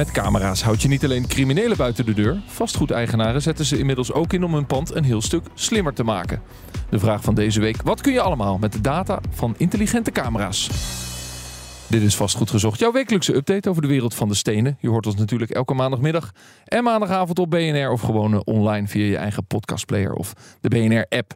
Met camera's houd je niet alleen criminelen buiten de deur. Vastgoedeigenaren zetten ze inmiddels ook in om hun pand een heel stuk slimmer te maken. De vraag van deze week: wat kun je allemaal met de data van intelligente camera's? Dit is Vastgoed Gezocht, jouw wekelijkse update over de wereld van de stenen. Je hoort ons natuurlijk elke maandagmiddag en maandagavond op BNR of gewoon eh, online via je eigen podcastplayer of de BNR-app.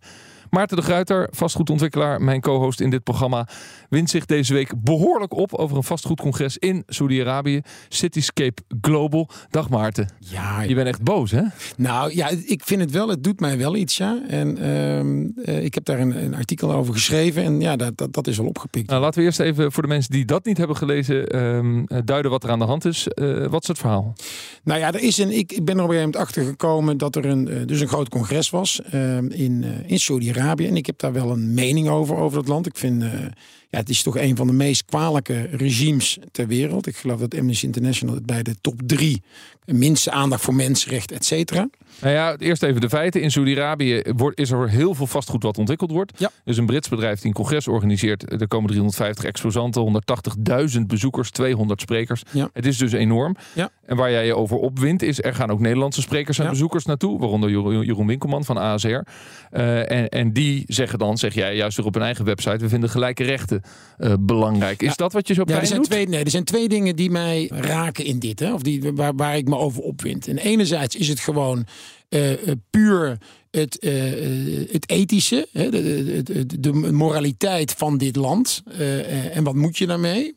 Maarten de Gruiter, vastgoedontwikkelaar, mijn co-host in dit programma, wint zich deze week behoorlijk op over een vastgoedcongres in Saudi-Arabië, Cityscape Global. Dag Maarten. Ja, Je bent echt boos, hè? nou ja, ik vind het wel, het doet mij wel iets, ja. En ehm, eh, ik heb daar een, een artikel over geschreven en ja, dat, dat, dat is wel opgepikt. Nou, laten we eerst even voor de mensen die dat niet hebben gelezen, ehm, eh, duiden wat er aan de hand is. Eh, wat is het verhaal? Nou ja, er is een, ik, ik ben er op een gegeven moment achter gekomen dat er een, dus een groot congres was ehm, in, in Saudi-Arabië. En ik heb daar wel een mening over, over dat land. Ik vind, eh, ja, het is toch een van de meest kwalijke regimes ter wereld. Ik geloof dat Amnesty International het bij de top drie minste aandacht voor mensenrechten, et cetera. Nou ja, eerst even de feiten. In Saudi-Arabië wordt- is er heel veel vastgoed wat ontwikkeld wordt. Ja. Er is een Brits bedrijf die een congres organiseert. Er komen 350 exposanten, 180.000 bezoekers, 200 sprekers. Ja. Het is dus enorm. Ja. En waar jij je over opwint is, er gaan ook Nederlandse sprekers en bezoekers naartoe. Waaronder Jeroen Winkelman van ASR. Eh, en, en die zeggen dan, zeg jij juist weer op hun eigen website, we vinden gelijke rechten belangrijk. Is Ja. dat wat je zo Ja, pijn er, zijn doet? twee, nee, er zijn twee dingen die mij raken in dit. Hè, of die, waar, waar ik me over opwind. En enerzijds is het gewoon eh, eh, puur het, eh, eh, het ethische. Hè, de, de, de, de moraliteit van dit land. Eh, eh, en wat moet je daarmee?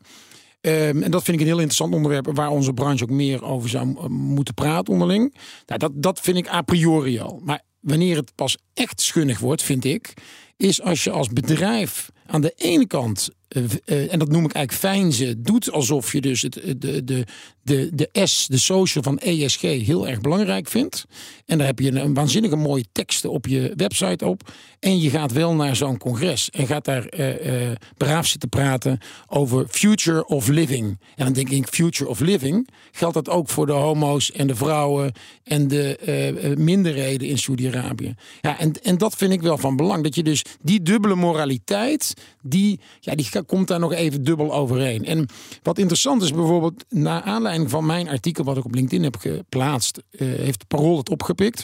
Ehm, en dat vind ik een heel interessant onderwerp waar onze branche ook meer over zou moeten praten onderling. Nou, dat, dat vind ik a priori al. Maar wanneer het pas echt schunnig wordt, vind ik, is als je als bedrijf aan de ene kant, eh, eh, en dat noem ik eigenlijk fijnzen, doet alsof je dus het, de, de, de, de S, de social van ESG, heel erg belangrijk vindt. En daar heb je een, een waanzinnige mooie teksten op je website op. En je gaat wel naar zo'n congres en gaat daar eh, eh, braaf zitten praten over future of living. En dan denk ik, future of living, geldt dat ook voor de homo's en de vrouwen en de eh, eh, minderheden in Saudi-Arabië. Ja, en, en dat vind ik wel van belang. Dat je dus die dubbele moraliteit, die, ja, die komt daar nog even dubbel overeen. En wat interessant is bijvoorbeeld, naar aanleiding van mijn artikel wat ik op LinkedIn heb geplaatst, eh, heeft Parool het opgepikt.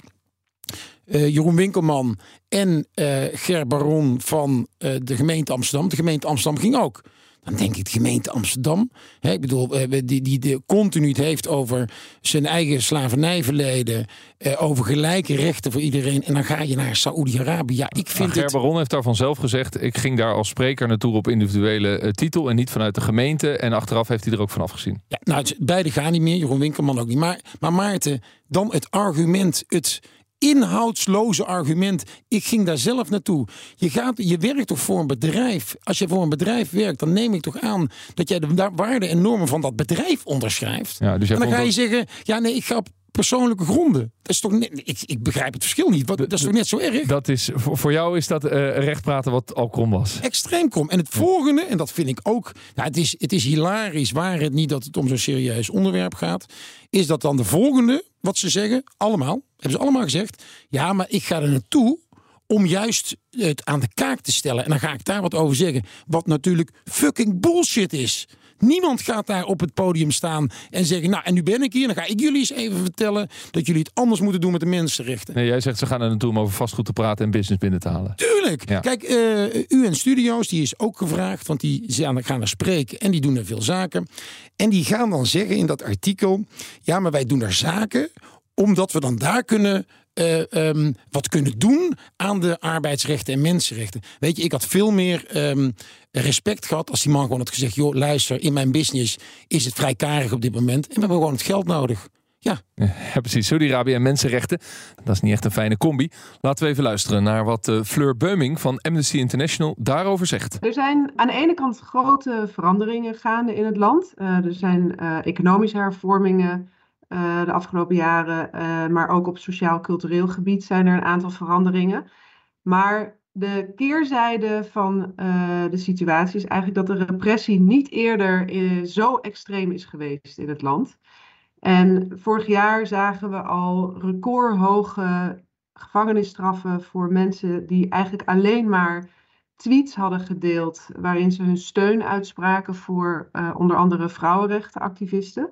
Eh, Jeroen Winkelman en eh Ger Baron van de gemeente Amsterdam. De gemeente Amsterdam ging ook. Dan denk ik, de gemeente Amsterdam. Hè, ik bedoel, die, die, die continu het heeft over zijn eigen slavernijverleden. eh, over gelijke rechten voor iedereen. En dan ga je naar Saoedi-Arabië. Ja, ik vind Ger het... Baron heeft daarvan zelf gezegd: ik ging daar als spreker naartoe op individuele eh, titel en niet vanuit de gemeente. En achteraf heeft hij er ook van afgezien. Ja, nou, beide gaan niet meer. Jeroen Winkelman ook niet. Maar, maar Maarten, dan het argument, het inhoudsloze argument. Ik ging daar zelf naartoe. Je, gaat, je werkt toch voor een bedrijf. Als je voor een bedrijf werkt, dan neem ik toch aan dat jij de waarden en normen van dat bedrijf onderschrijft. Ja, dus en dan ga je zeggen, ja nee, ik ga op persoonlijke gronden. Dat is toch net, ik, ik begrijp het verschil niet. Wat, dat is toch net zo erg? Dat is, voor, voor jou is dat eh recht praten wat al krom was. extreem krom. En het volgende, en dat vind ik ook, nou, het, is, het is hilarisch, waar het niet dat het om zo'n serieus onderwerp gaat, is dat dan de volgende, wat ze zeggen, allemaal, hebben ze allemaal gezegd, ja, maar ik ga er naartoe om juist het aan de kaak te stellen. En dan ga ik daar wat over zeggen, wat natuurlijk fucking bullshit is. Niemand gaat daar op het podium staan en zeggen, nou, en nu ben ik hier, dan ga ik jullie eens even vertellen dat jullie het anders moeten doen met de mensenrechten. Nee, jij zegt ze gaan er naartoe om over vastgoed te praten en business binnen te halen. Tuurlijk. Ja. Kijk, eh UN Studios, die is ook gevraagd, want die gaan er spreken en die doen er veel zaken. En die gaan dan zeggen in dat artikel, ja, maar wij doen er zaken omdat we dan daar kunnen eh, ehm, wat kunnen doen aan de arbeidsrechten en mensenrechten. Weet je, ik had veel meer ehm, respect gehad als die man gewoon had gezegd: joh, luister, in mijn business is het vrij karig op dit moment en we hebben gewoon het geld nodig. Ja. ja precies. Saudi-Arabië en mensenrechten. Dat is niet echt een fijne combi. Laten we even luisteren naar wat uh, Fleur Beuming van Amnesty International daarover zegt. Er zijn aan de ene kant grote veranderingen gaande in het land. Uh, er zijn uh, economische hervormingen de afgelopen jaren. maar ook op sociaal-cultureel gebied zijn er een aantal veranderingen. Maar de keerzijde van de situatie is eigenlijk dat de repressie niet eerder zo extreem is geweest in het land. En vorig jaar zagen we al recordhoge gevangenisstraffen voor mensen die eigenlijk alleen maar tweets hadden gedeeld waarin ze hun steun uitspraken voor onder andere vrouwenrechtenactivisten.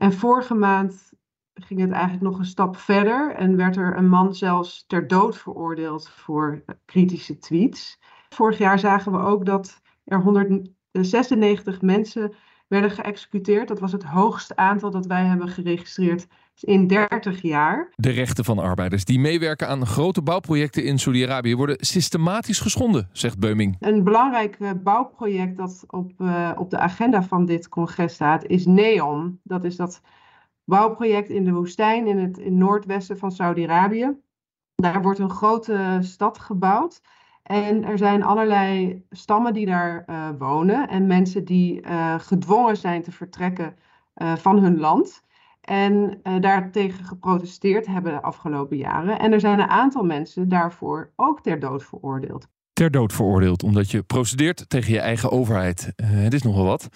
En vorige maand ging het eigenlijk nog een stap verder en werd er een man zelfs ter dood veroordeeld voor kritische tweets. Vorig jaar zagen we ook dat er 196 mensen werden geëxecuteerd. Dat was het hoogste aantal dat wij hebben geregistreerd in 30 jaar. De rechten van arbeiders die meewerken aan grote bouwprojecten in Saudi-Arabië worden systematisch geschonden, zegt Beuming. Een belangrijk eh, bouwproject dat op, uh, op de agenda van dit congres staat is NEOM. Dat is dat bouwproject in de woestijn in het in noordwesten van Saudi-Arabië. Daar wordt een grote stad gebouwd. En er zijn allerlei stammen die daar uh, wonen en mensen die uh, gedwongen zijn te vertrekken uh, van hun land. En daartegen geprotesteerd hebben de afgelopen jaren. En er zijn een aantal mensen daarvoor ook ter dood veroordeeld. Ter dood veroordeeld, omdat je procedeert tegen je eigen overheid. het is nogal wat.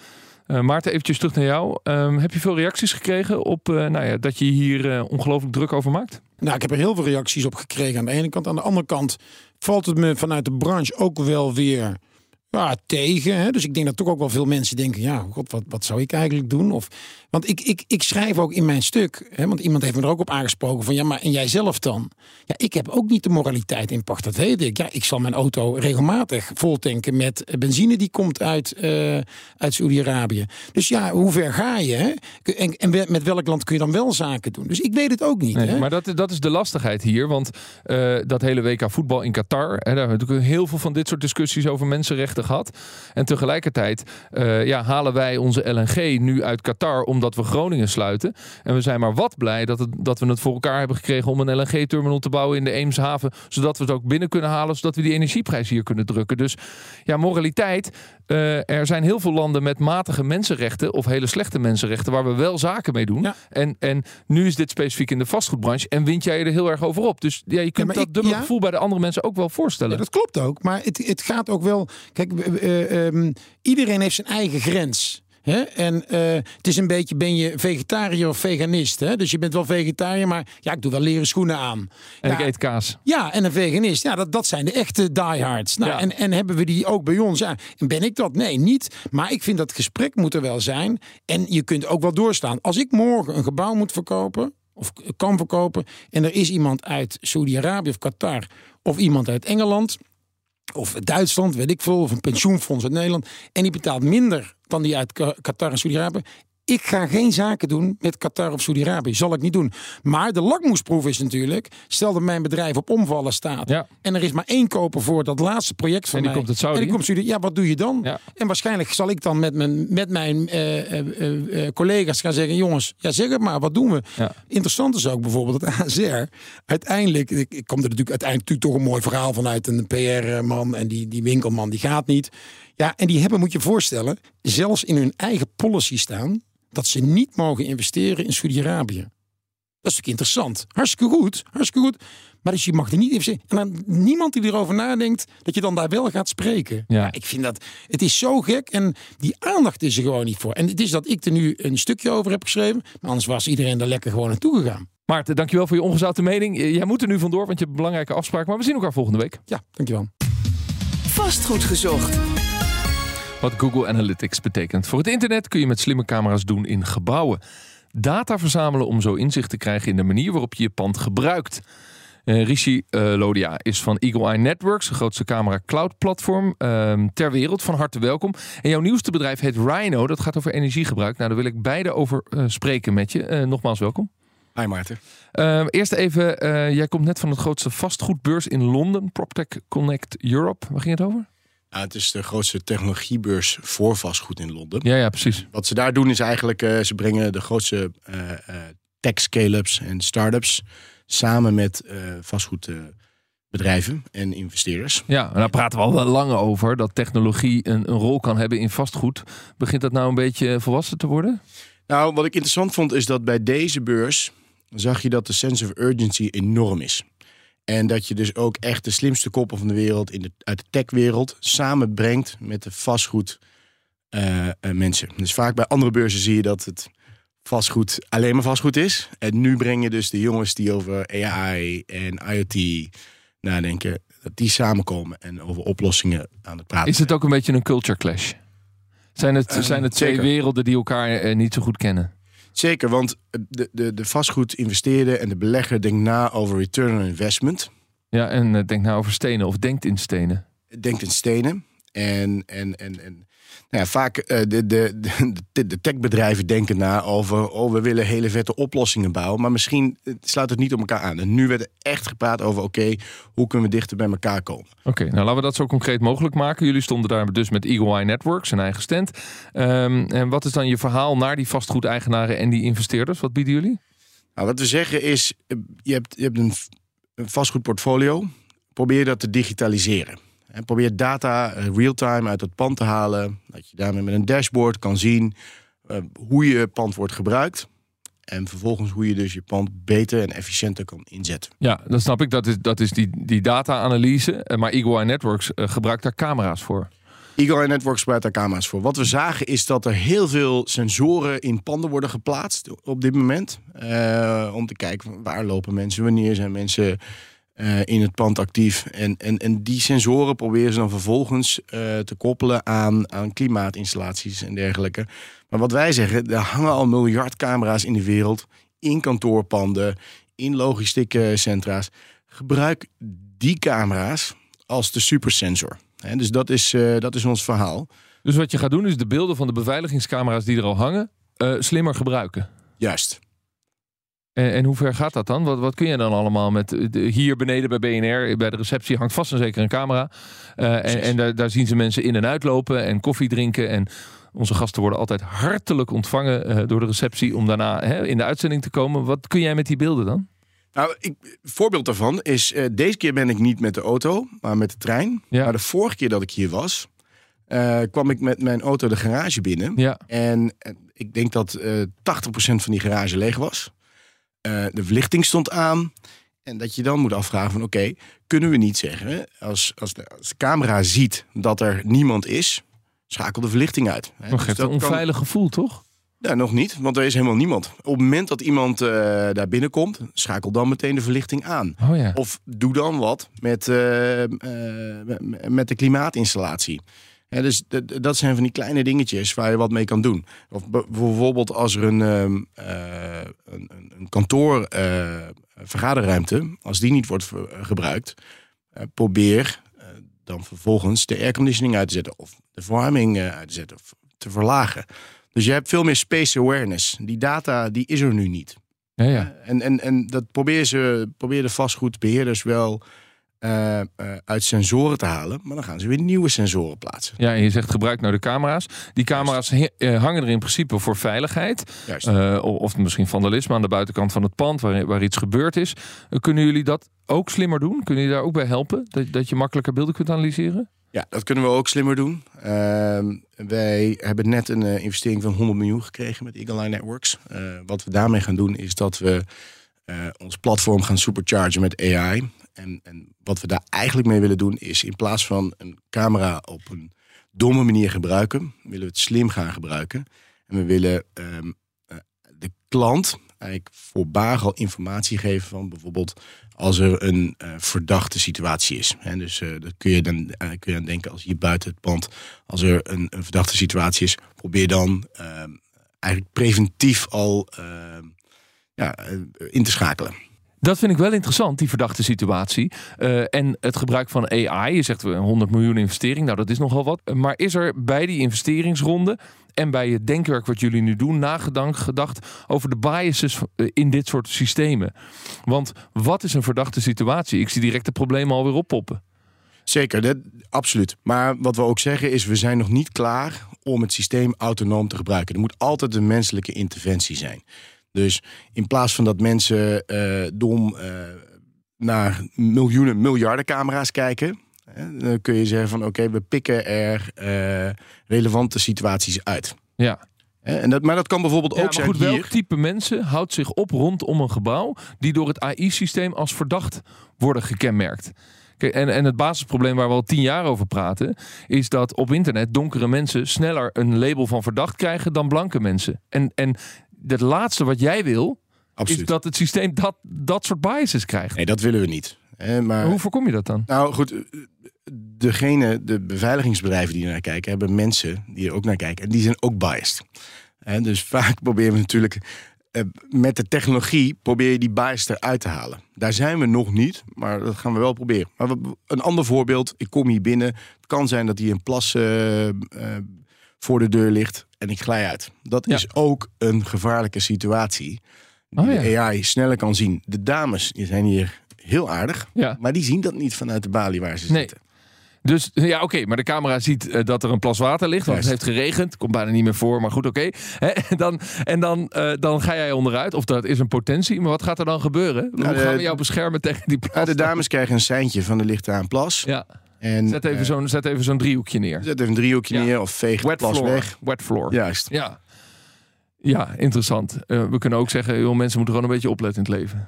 Maarten, eventjes terug naar jou. Ehm, heb je veel reacties gekregen op nou ja, dat je hier ongelooflijk druk over maakt? Nou, ik heb er heel veel reacties op gekregen aan de ene kant. Aan de andere kant valt het me vanuit de branche ook wel weer ja, tegen. Hè? Dus ik denk dat toch ook wel veel mensen denken: ja, god, wat, wat zou ik eigenlijk doen? Of, want ik, ik, ik schrijf ook in mijn stuk, hè, want iemand heeft me er ook op aangesproken: van ja, maar en jij zelf dan? Ja, ik heb ook niet de moraliteit in pacht. Dat weet ik. Ja, ik zal mijn auto regelmatig vol tanken met benzine die komt uit, uh, uit Saudi-Arabië. Dus ja, hoe ver ga je? Hè? En, en met welk land kun je dan wel zaken doen? Dus ik weet het ook niet. Nee, hè? Maar dat, dat is de lastigheid hier, want uh, dat hele WK voetbal in Qatar, hè, daar hebben we natuurlijk heel veel van dit soort discussies over mensenrechten gehad. En tegelijkertijd uh, ja, halen wij onze LNG nu uit Qatar omdat we Groningen sluiten. En we zijn maar wat blij dat, het, dat we het voor elkaar hebben gekregen om een LNG-terminal te bouwen in de Eemshaven. Zodat we het ook binnen kunnen halen, zodat we die energieprijs hier kunnen drukken. Dus ja, moraliteit. Uh, er zijn heel veel landen met matige mensenrechten of hele slechte mensenrechten waar we wel zaken mee doen. Ja. En, en nu is dit specifiek in de vastgoedbranche en wint jij er heel erg over op. Dus ja, je kunt ja, dat ik, dubbele ja? gevoel bij de andere mensen ook wel voorstellen. dat klopt ook. Maar het, het gaat ook wel. Kijk, uh, um, iedereen heeft zijn eigen grens. Hè? En uh, het is een beetje, ben je vegetariër of veganist? Hè? Dus je bent wel vegetariër, maar ja, ik doe wel leren schoenen aan. En ja, ik eet kaas. Ja, en een veganist. Ja, dat, dat zijn de echte diehards. Nou, Ja. en, en hebben we die ook bij ons? Ja, en ben ik dat? Nee, niet. Maar ik vind dat het gesprek moet er wel zijn. En je kunt ook wel doorstaan. Als ik morgen een gebouw moet verkopen, of kan verkopen, en er is iemand uit Saudi-Arabië of Qatar, of iemand uit Engeland of Duitsland, weet ik veel, of een pensioenfonds uit Nederland. En die betaalt minder dan die uit Qatar en Saudi-Arabië. Ik ga geen zaken doen met Qatar of Saudi-Arabië. Zal ik niet doen. Maar de lakmoesproef is natuurlijk... stel dat mijn bedrijf op omvallen staat... Ja. en er is maar één koper voor dat laatste project van En die mij... komt uit Saudi. En die komt Saudi. Ja, wat doe je dan? Ja. En waarschijnlijk zal ik dan met mijn, met mijn eh, eh, eh, collega's gaan zeggen... jongens, ja, zeg het maar, wat doen we? Ja. Interessant is ook bijvoorbeeld dat ASR uiteindelijk... Ik, ik kom er natuurlijk uiteindelijk natuurlijk toch een mooi verhaal vanuit een PR-man... en die, die winkelman, die gaat niet. Ja, en die hebben, moet je voorstellen... zelfs in hun eigen policy staan... dat ze niet mogen investeren in Saudi-Arabië. Dat is natuurlijk interessant. Hartstikke goed, hartstikke goed. Maar dus je mag er niet investeren. En dan niemand die erover nadenkt dat je dan daar wel gaat spreken. Ja. ik vind dat, het is zo gek en die aandacht is er gewoon niet voor. En het is dat ik er nu een stukje over heb geschreven. Maar anders was iedereen er lekker gewoon naartoe gegaan. Maarten, dankjewel voor je ongezouten mening. Eh, Jij moet er nu vandoor, want je hebt een belangrijke afspraak. Maar we zien elkaar volgende week. Ja, dankjewel. Vastgoed gezocht. Wat Google Analytics betekent. Voor het internet kun je met slimme camera's doen in gebouwen. Data verzamelen om zo inzicht te krijgen in de manier waarop je je pand gebruikt. Eh, Rishi eh, Lodia is van Eagle Eye Networks, de grootste camera cloud platform ehm, ter wereld. Van harte welkom. En jouw nieuwste bedrijf heet Rhino. Dat gaat over energiegebruik. Nou, daar wil ik beide over eh, spreken met je. Nogmaals welkom. Hi Maarten. Ehm, eerst even, jij komt net van het grootste vastgoedbeurs in Londen, PropTech Connect Europe. Waar ging het over? Ja, het is de grootste technologiebeurs voor vastgoed in Londen. Ja, ja, precies. Wat ze daar doen is eigenlijk, eh, ze brengen de grootste eh, eh, tech scale-ups en start-ups samen met uh, vastgoedbedrijven en investeerders. Ja, en daar praten we al wel lang over dat technologie een, een rol kan hebben in vastgoed. Begint dat nou een beetje volwassen te worden? Nou, wat ik interessant vond is dat bij deze beurs zag je dat de sense of urgency enorm is. En dat je dus ook echt de slimste koppen van de wereld in de, uit de techwereld samenbrengt met de vastgoed uh, mensen. Dus vaak bij andere beurzen zie je dat het vastgoed alleen maar vastgoed is. En nu breng je dus de jongens die over AI en IoT nadenken, dat die samenkomen en over oplossingen aan het praten. Is het ook een beetje een culture clash? Zijn het, zijn het twee werelden die elkaar uh, niet zo goed kennen? Zeker, want de, de, de vastgoed investeerder en de belegger denkt na over return on investment. Ja, en uh, denkt na over stenen of denkt in stenen. Denkt in stenen. En, en, en, en nou ja, vaak uh, de, de, de, de techbedrijven denken na over... oh, we willen hele vette oplossingen bouwen. Maar misschien sluit het niet op elkaar aan. En nu werd er echt gepraat over... oké, hoe kunnen we dichter bij elkaar komen? Oké, nou laten we dat zo concreet mogelijk maken. Jullie stonden daar dus met Eagle Eye Networks, een eigen stand. Um, en wat is dan je verhaal naar die vastgoedeigenaren en die investeerders? Wat bieden jullie? Nou, wat we zeggen is, je hebt, je hebt een, een vastgoedportfolio. Probeer dat te digitaliseren. En probeer data real-time uit het pand te halen. Dat je daarmee met een dashboard kan zien uh, hoe je pand wordt gebruikt. En vervolgens hoe je dus je pand beter en efficiënter kan inzetten. Ja, dat snap ik. Dat is, dat is die, die data-analyse. Maar Eagle Eye Networks uh, gebruikt daar camera's voor. Eagle Eye Networks gebruikt daar camera's voor. Wat we zagen is dat er heel veel sensoren in panden worden geplaatst op dit moment. Uh, om te kijken waar lopen mensen, wanneer zijn mensen uh, in het pand actief. En, en, en die sensoren proberen ze dan vervolgens uh, te koppelen aan, aan klimaatinstallaties en dergelijke. Maar wat wij zeggen, er hangen al miljard camera's in de wereld, in kantoorpanden, in logistieke centra's. Gebruik die camera's als de supersensor. He, dus dat is, uh, dat is ons verhaal. Dus wat je gaat doen is de beelden van de beveiligingscamera's die er al hangen, slimmer gebruiken. Juist. En, en hoe ver gaat dat dan? Wat, wat kun je dan allemaal met de, hier beneden bij BNR, bij de receptie hangt vast en zeker een camera. Uh, en, en daar, daar, zien ze mensen in en uitlopen en koffie drinken. En onze gasten worden altijd hartelijk ontvangen uh, door de receptie om daarna hè, in de uitzending te komen. Wat kun jij met die beelden dan? Nou, ik, voorbeeld daarvan is, uh, deze keer ben ik niet met de auto, maar met de trein. Ja. Maar de vorige keer dat ik hier was, kwam ik met mijn auto de garage binnen. Ja. En ik denk dat 80% van die garage leeg was. Uh, de verlichting stond aan. En dat je dan moet afvragen van oké, okay, kunnen we niet zeggen... Als, als, de, als de camera ziet dat er niemand is, schakel de verlichting uit. Hè? Nog dus een onveilig kan... gevoel, toch? Ja, nog niet, want er is helemaal niemand. Op het moment dat iemand uh, daar binnenkomt, schakel dan meteen de verlichting aan. Oh ja. Of doe dan wat met, uh, met de klimaatinstallatie. Dus dat zijn van die kleine dingetjes waar je wat mee kan doen. Of bijvoorbeeld als er een, uh, een, een kantoor uh, vergaderruimte, als die niet wordt gebruikt, uh, probeer dan vervolgens de airconditioning uit te zetten of de verwarming uit te zetten of te verlagen. Dus je hebt veel meer space awareness. Die data die is er nu niet. Ja, ja. En, en, en dat probeer, ze, probeer de vastgoedbeheerders wel uh, uh, uit sensoren te halen. Maar dan gaan ze weer nieuwe sensoren plaatsen. Ja, en je zegt gebruik nou de camera's. Die camera's uh, hangen er in principe voor veiligheid. of misschien vandalisme aan de buitenkant van het pand waar, waar iets gebeurd is. kunnen jullie dat ook slimmer doen? Kunnen jullie daar ook bij helpen? Dat, dat je makkelijker beelden kunt analyseren? Ja, dat kunnen we ook slimmer doen. Ehm, wij hebben net een investering van 100 miljoen gekregen met Eagle Eye Networks. wat we daarmee gaan doen is dat we ons platform gaan superchargen met AI. En, en wat we daar eigenlijk mee willen doen is in plaats van een camera op een domme manier gebruiken, willen we het slim gaan gebruiken. En we willen um, de klant eigenlijk voorbaag al informatie geven van bijvoorbeeld als er een uh, verdachte situatie is. En dus uh, dat kun je dan kun je aan denken als je buiten het pand, als er een, een verdachte situatie is, probeer dan ehm, eigenlijk preventief al ehm, ja, in te schakelen. Dat vind ik wel interessant, die verdachte situatie. Uh, en het gebruik van AI. Je zegt we 100 miljoen investering. Nou, dat is nogal wat. Maar is er bij die investeringsronde en bij het denkwerk wat jullie nu doen, nagedacht gedacht over de biases eh, in dit soort systemen? Want wat is een verdachte situatie? Ik zie direct de problemen alweer oppoppen. Zeker, dat, absoluut. Maar wat we ook zeggen is, we zijn nog niet klaar om het systeem autonoom te gebruiken. Er moet altijd een menselijke interventie zijn. Dus in plaats van dat mensen eh, dom eh, naar miljoenen, miljarden camera's kijken, hè, dan kun je zeggen van oké, we pikken er eh, relevante situaties uit. Ja. En dat, maar dat kan bijvoorbeeld Ja, ook maar zijn goed, hier. welk type mensen houdt zich op rondom een gebouw die door het AI-systeem als verdacht worden gekenmerkt? Kijk, en, en het basisprobleem waar we al tien jaar over praten, is dat op internet donkere mensen sneller een label van verdacht krijgen dan blanke mensen. En, en het laatste wat jij wil, Absoluut. is dat het systeem dat, dat soort biases krijgt. Nee, dat willen we niet. Hè, maar hoe voorkom je dat dan? Nou goed, eh, degene, de beveiligingsbedrijven die er naar kijken, hebben mensen die er ook naar kijken. En die zijn ook biased. En dus vaak proberen we natuurlijk eh, met de technologie probeer je die bias eruit te halen. Daar zijn we nog niet, maar dat gaan we wel proberen. Maar een ander voorbeeld, ik kom hier binnen. Het kan zijn dat hier een plas eh, voor de deur ligt en ik glij uit. Dat Ja. is ook een gevaarlijke situatie. Die Oh de AI sneller kan zien. De dames die zijn hier heel aardig. Ja. Maar die zien dat niet vanuit de balie waar ze Nee. zitten. Dus ja, oké, maar de camera ziet eh, dat er een plas water ligt. Want het heeft geregend. Komt bijna niet meer voor, maar goed, oké. Dan, en dan, eh, dan ga jij onderuit. Of dat is een potentie. Maar wat gaat er dan gebeuren? Hoe Nou, gaan we jou beschermen tegen die plas? De dames krijgen een seintje van de licht aan plas. Ja, En, zet even eh, zo'n zo'n driehoekje neer. zet even een driehoekje Ja. neer of veeg Wet plas floor. weg. Wet floor. Juist. Ja. Ja, interessant. Eh, we kunnen ook zeggen, joh, mensen moeten gewoon een beetje opletten in het leven.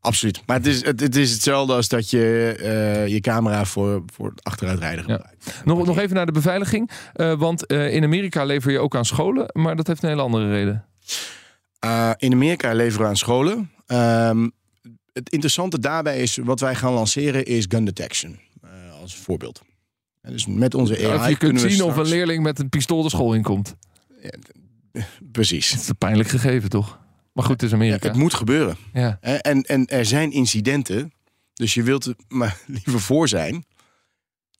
Absoluut. Maar het is, het, het is hetzelfde als dat je eh, je camera voor, voor het achteruitrijden Ja. gebruikt. Nog, nog even naar de beveiliging. Want in Amerika lever je ook aan scholen. Maar dat heeft een hele andere reden. In Amerika leveren we aan scholen. Ehm, het interessante daarbij is, wat wij gaan lanceren, is gun detection. Als voorbeeld. En dus met onze AI Of je kunt zien of een leerling met een pistool de school inkomt. Precies. Het is een pijnlijk gegeven, toch? Maar goed, het is Ja, Amerika. het moet gebeuren. Ja. En, en er zijn incidenten. Dus je wilt er maar liever voor zijn.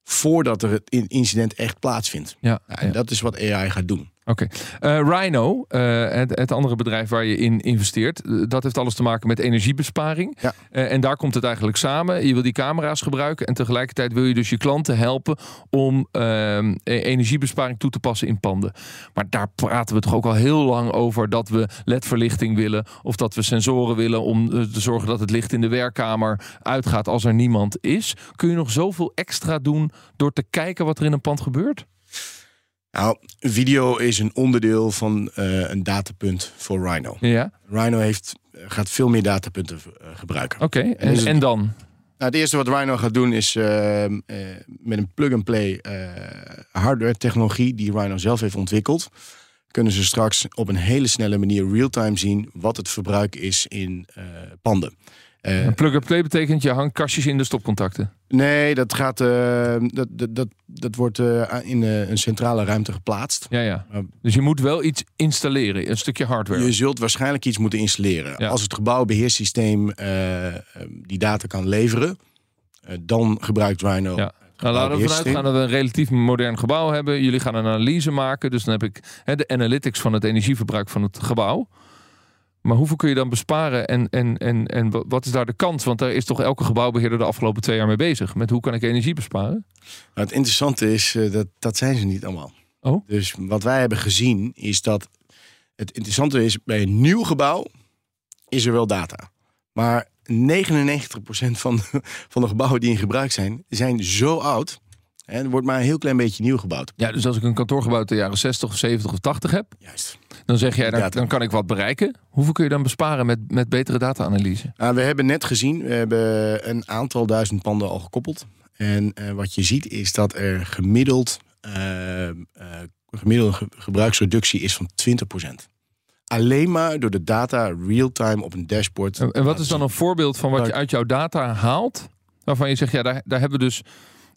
Voordat er het in- incident echt plaatsvindt. Ja, Ja, en ja. dat is wat AI gaat doen. Oké. Eh, Rhino, eh, het, het andere bedrijf waar je in investeert, eh, dat heeft alles te maken met energiebesparing. Ja. En daar komt het eigenlijk samen. Je wil die camera's gebruiken en tegelijkertijd wil je dus je klanten helpen om ehm, e- energiebesparing toe te passen in panden. Maar daar praten we toch ook al heel lang over dat we ledverlichting willen of dat we sensoren willen om te zorgen dat het licht in de werkkamer uitgaat als er niemand is. Kun je nog zoveel extra doen door te kijken wat er in een pand gebeurt? Nou, video is een onderdeel van eh, een datapunt voor Rhino. Ja, Rhino heeft, gaat veel meer datapunten eh, gebruiken. oké. is En, dan? Nou, het eerste wat Rhino gaat doen is eh, met een plug-and-play hardware technologie die Rhino zelf heeft ontwikkeld. Kunnen ze straks op een hele snelle manier real-time zien wat het verbruik is in panden. Eh, Een plug-and-play betekent je hangt kastjes in de stopcontacten. nee, dat, gaat, eh, dat, dat, dat, dat wordt eh, in een centrale ruimte geplaatst. Ja, ja. Dus je moet wel iets installeren, een stukje hardware. Je zult waarschijnlijk iets moeten installeren. Ja. Als het gebouwbeheersysteem eh, eh, die data kan leveren, dan gebruikt Rhino. Ja. Nou, laten we vanuit gaan dat we een relatief modern gebouw hebben. Jullie gaan een analyse maken. Dus dan heb ik hè, de analytics van het energieverbruik van het gebouw. Maar hoeveel kun je dan besparen en, en, en, en wa- wat is daar de kans? Want daar is toch elke gebouwbeheerder de afgelopen twee jaar mee bezig. Met hoe kan ik energie besparen? Nou, het interessante is, eh, dat, dat zijn ze niet allemaal. Oh. Dus wat wij hebben gezien is dat het interessante is, bij een nieuw gebouw is er wel data. Maar 99% van de, van de gebouwen die in gebruik zijn, zijn zo oud. En er wordt maar een heel klein beetje nieuw gebouwd. Ja, dus als ik een kantoorgebouw uit de jaren 60 of 70 of 80 heb, Juist. dan zeg jij, dan, dan kan ik wat bereiken. Hoeveel kun je dan besparen met, met betere data-analyse? Nou, we hebben net gezien, we hebben een aantal duizend panden al gekoppeld. En eh, wat je ziet is dat er gemiddeld, eh, gemiddelde ge- gebruiksreductie is van 20%. Alleen maar door de data real-time op een dashboard. En, en wat is dan een voorbeeld van wat je uit jouw data haalt? Waarvan je zegt, ja, daar, daar hebben we dus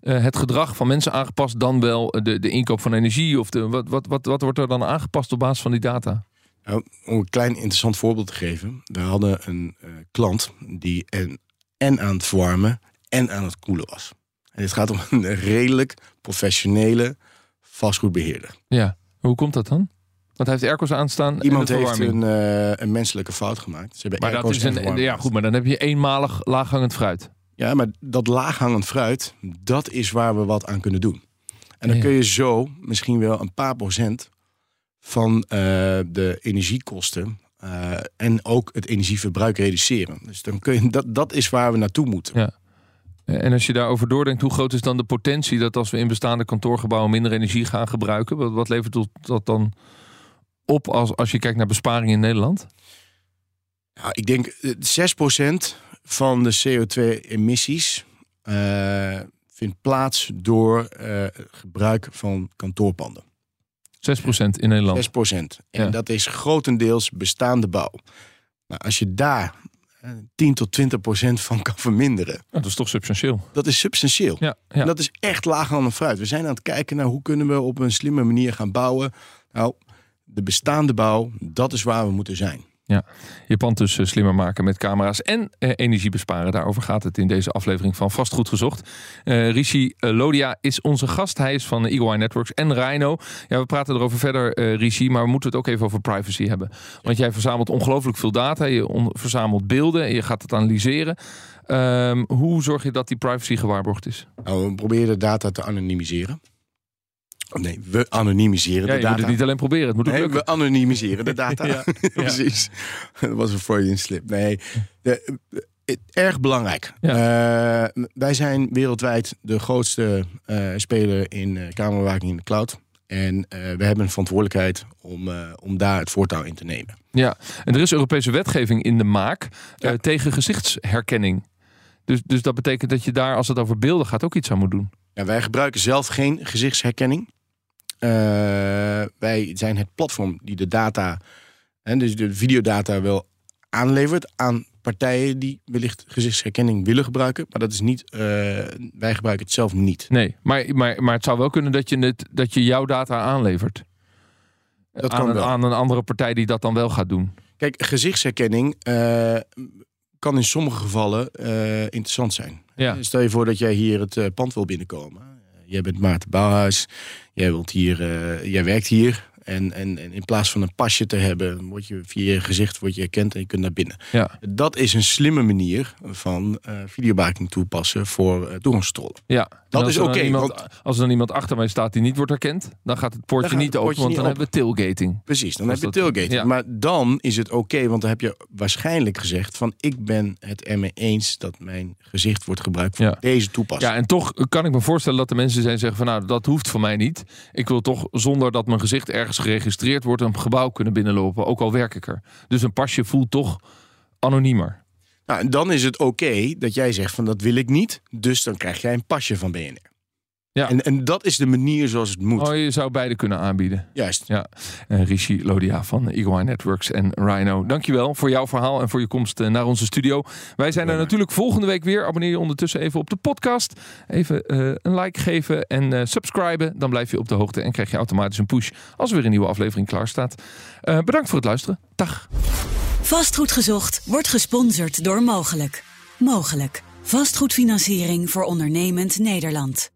eh, het gedrag van mensen aangepast, dan wel de, de inkoop van energie. Of de, wat, wat, wat, wat wordt er dan aangepast op basis van die data? Nou, om een klein interessant voorbeeld te geven. We hadden een eh, klant die en, en aan het verwarmen en aan het koelen was. En het gaat om een redelijk professionele vastgoedbeheerder. Ja, hoe komt dat dan? Want hij heeft airco's aanstaan Iemand heeft een, eh, een menselijke fout gemaakt. Ze hebben maar dat is en een, ja goed, maar dan heb je eenmalig laaghangend fruit. Ja, maar dat laaghangend fruit, dat is waar we wat aan kunnen doen. En dan kun je zo misschien wel een paar procent van eh, de energiekosten eh, en ook het energieverbruik reduceren. Dus dan kun je, dat, dat is waar we naartoe moeten. Ja. En als je daarover doordenkt, hoe groot is dan de potentie dat als we in bestaande kantoorgebouwen minder energie gaan gebruiken, wat, wat levert dat dan op als, als je kijkt naar besparingen in Nederland? Ja, ik denk eh, 6% van de CO2-emissies uh, vindt plaats door uh, gebruik van kantoorpanden. 6% in Nederland. 6%. En ja. dat is grotendeels bestaande bouw. Nou, als je daar 10 tot 20 procent van kan verminderen. dat is toch substantieel? Dat is substantieel. Ja, ja. En dat is echt laag aan de fruit. We zijn aan het kijken naar hoe kunnen we op een slimme manier gaan bouwen. Nou, de bestaande bouw, dat is waar we moeten zijn. Ja, je pand dus uh, slimmer maken met camera's en uh, energie besparen. Daarover gaat het in deze aflevering van Vastgoed Gezocht. Uh, Rishi Lodia is onze gast. Hij is van Eagle Eye Networks en Rhino. Ja, we praten erover verder, Rishi, maar we moeten het ook even over privacy hebben. Want jij verzamelt ongelooflijk veel data. Je verzamelt beelden en je gaat het analyseren. Um, hoe zorg je dat die privacy gewaarborgd is? Nou, we proberen de data te anonimiseren. Nee, we anonimiseren ja, de data. Je moet het niet alleen proberen, het moet ook nee, lukken. we anonimiseren de data. ja. Precies. Dat was een Freudian slip. Nee, de, erg belangrijk. Ja. Uh, wij zijn wereldwijd de grootste uh, speler in uh, kamerbewaking in de cloud. En we hebben een verantwoordelijkheid om, om daar het voortouw in te nemen. Ja, en er is Europese wetgeving in de maak ja. tegen gezichtsherkenning. Dus, dus dat betekent dat je daar, als het over beelden gaat, ook iets aan moet doen. Ja, wij gebruiken zelf geen gezichtsherkenning. Uh, wij zijn het platform die de data, en dus de videodata wel aanlevert aan partijen die wellicht gezichtsherkenning willen gebruiken. Maar dat is niet, uh, wij gebruiken het zelf niet. Nee, maar, maar, maar het zou wel kunnen dat je, het, dat je jouw data aanlevert. Dat aan, kan een, wel. aan een andere partij die dat dan wel gaat doen. Kijk, gezichtsherkenning uh, kan in sommige gevallen interessant zijn. Ja. Stel je voor dat jij hier het pand wil binnenkomen. Jij bent Maarten Bouwhuis. Jij, wilt hier, uh, jij werkt hier. En, en, en, in plaats van een pasje te hebben, word je via je gezicht word je herkend en je kunt naar binnen. Ja. Dat is een slimme manier van uh, videobewaking toepassen voor uh, toegangscontrole. Ja. Dat is oké. Okay, want... Als er dan iemand achter mij staat die niet wordt herkend, dan gaat het poortje gaat niet open, want niet dan hebben we tailgating. Precies, dan heb je tailgating. ja. Maar dan is het oké, want dan heb je waarschijnlijk gezegd van ik ben het ermee eens dat mijn gezicht wordt gebruikt voor Ja. deze toepassing. Ja, en toch kan ik me voorstellen dat de mensen zijn zeggen van nou, dat hoeft voor mij niet. Ik wil toch zonder dat mijn gezicht ergens geregistreerd wordt een gebouw kunnen binnenlopen, ook al werk ik er. Dus een pasje voelt toch anoniemer. Nou, en dan is het oké dat jij zegt van dat wil ik niet. Dus dan krijg jij een pasje van BNR. Ja. En, en dat is de manier zoals het moet. Oh, je zou beide kunnen aanbieden. Juist. Ja, en Rishi Lodia van Eagle Eye Networks en Rhino. Dankjewel voor jouw verhaal en voor je komst eh, naar onze studio. Wij zijn er natuurlijk volgende week weer. Abonneer je ondertussen even op de podcast. Even eh, een like geven en eh, subscriben. Dan blijf je op de hoogte en krijg je automatisch een push als er weer een nieuwe aflevering klaar staat. Eh, bedankt voor het luisteren. Dag. Vastgoed gezocht wordt gesponsord door Mogelijk. Mogelijk. Vastgoedfinanciering voor ondernemend Nederland.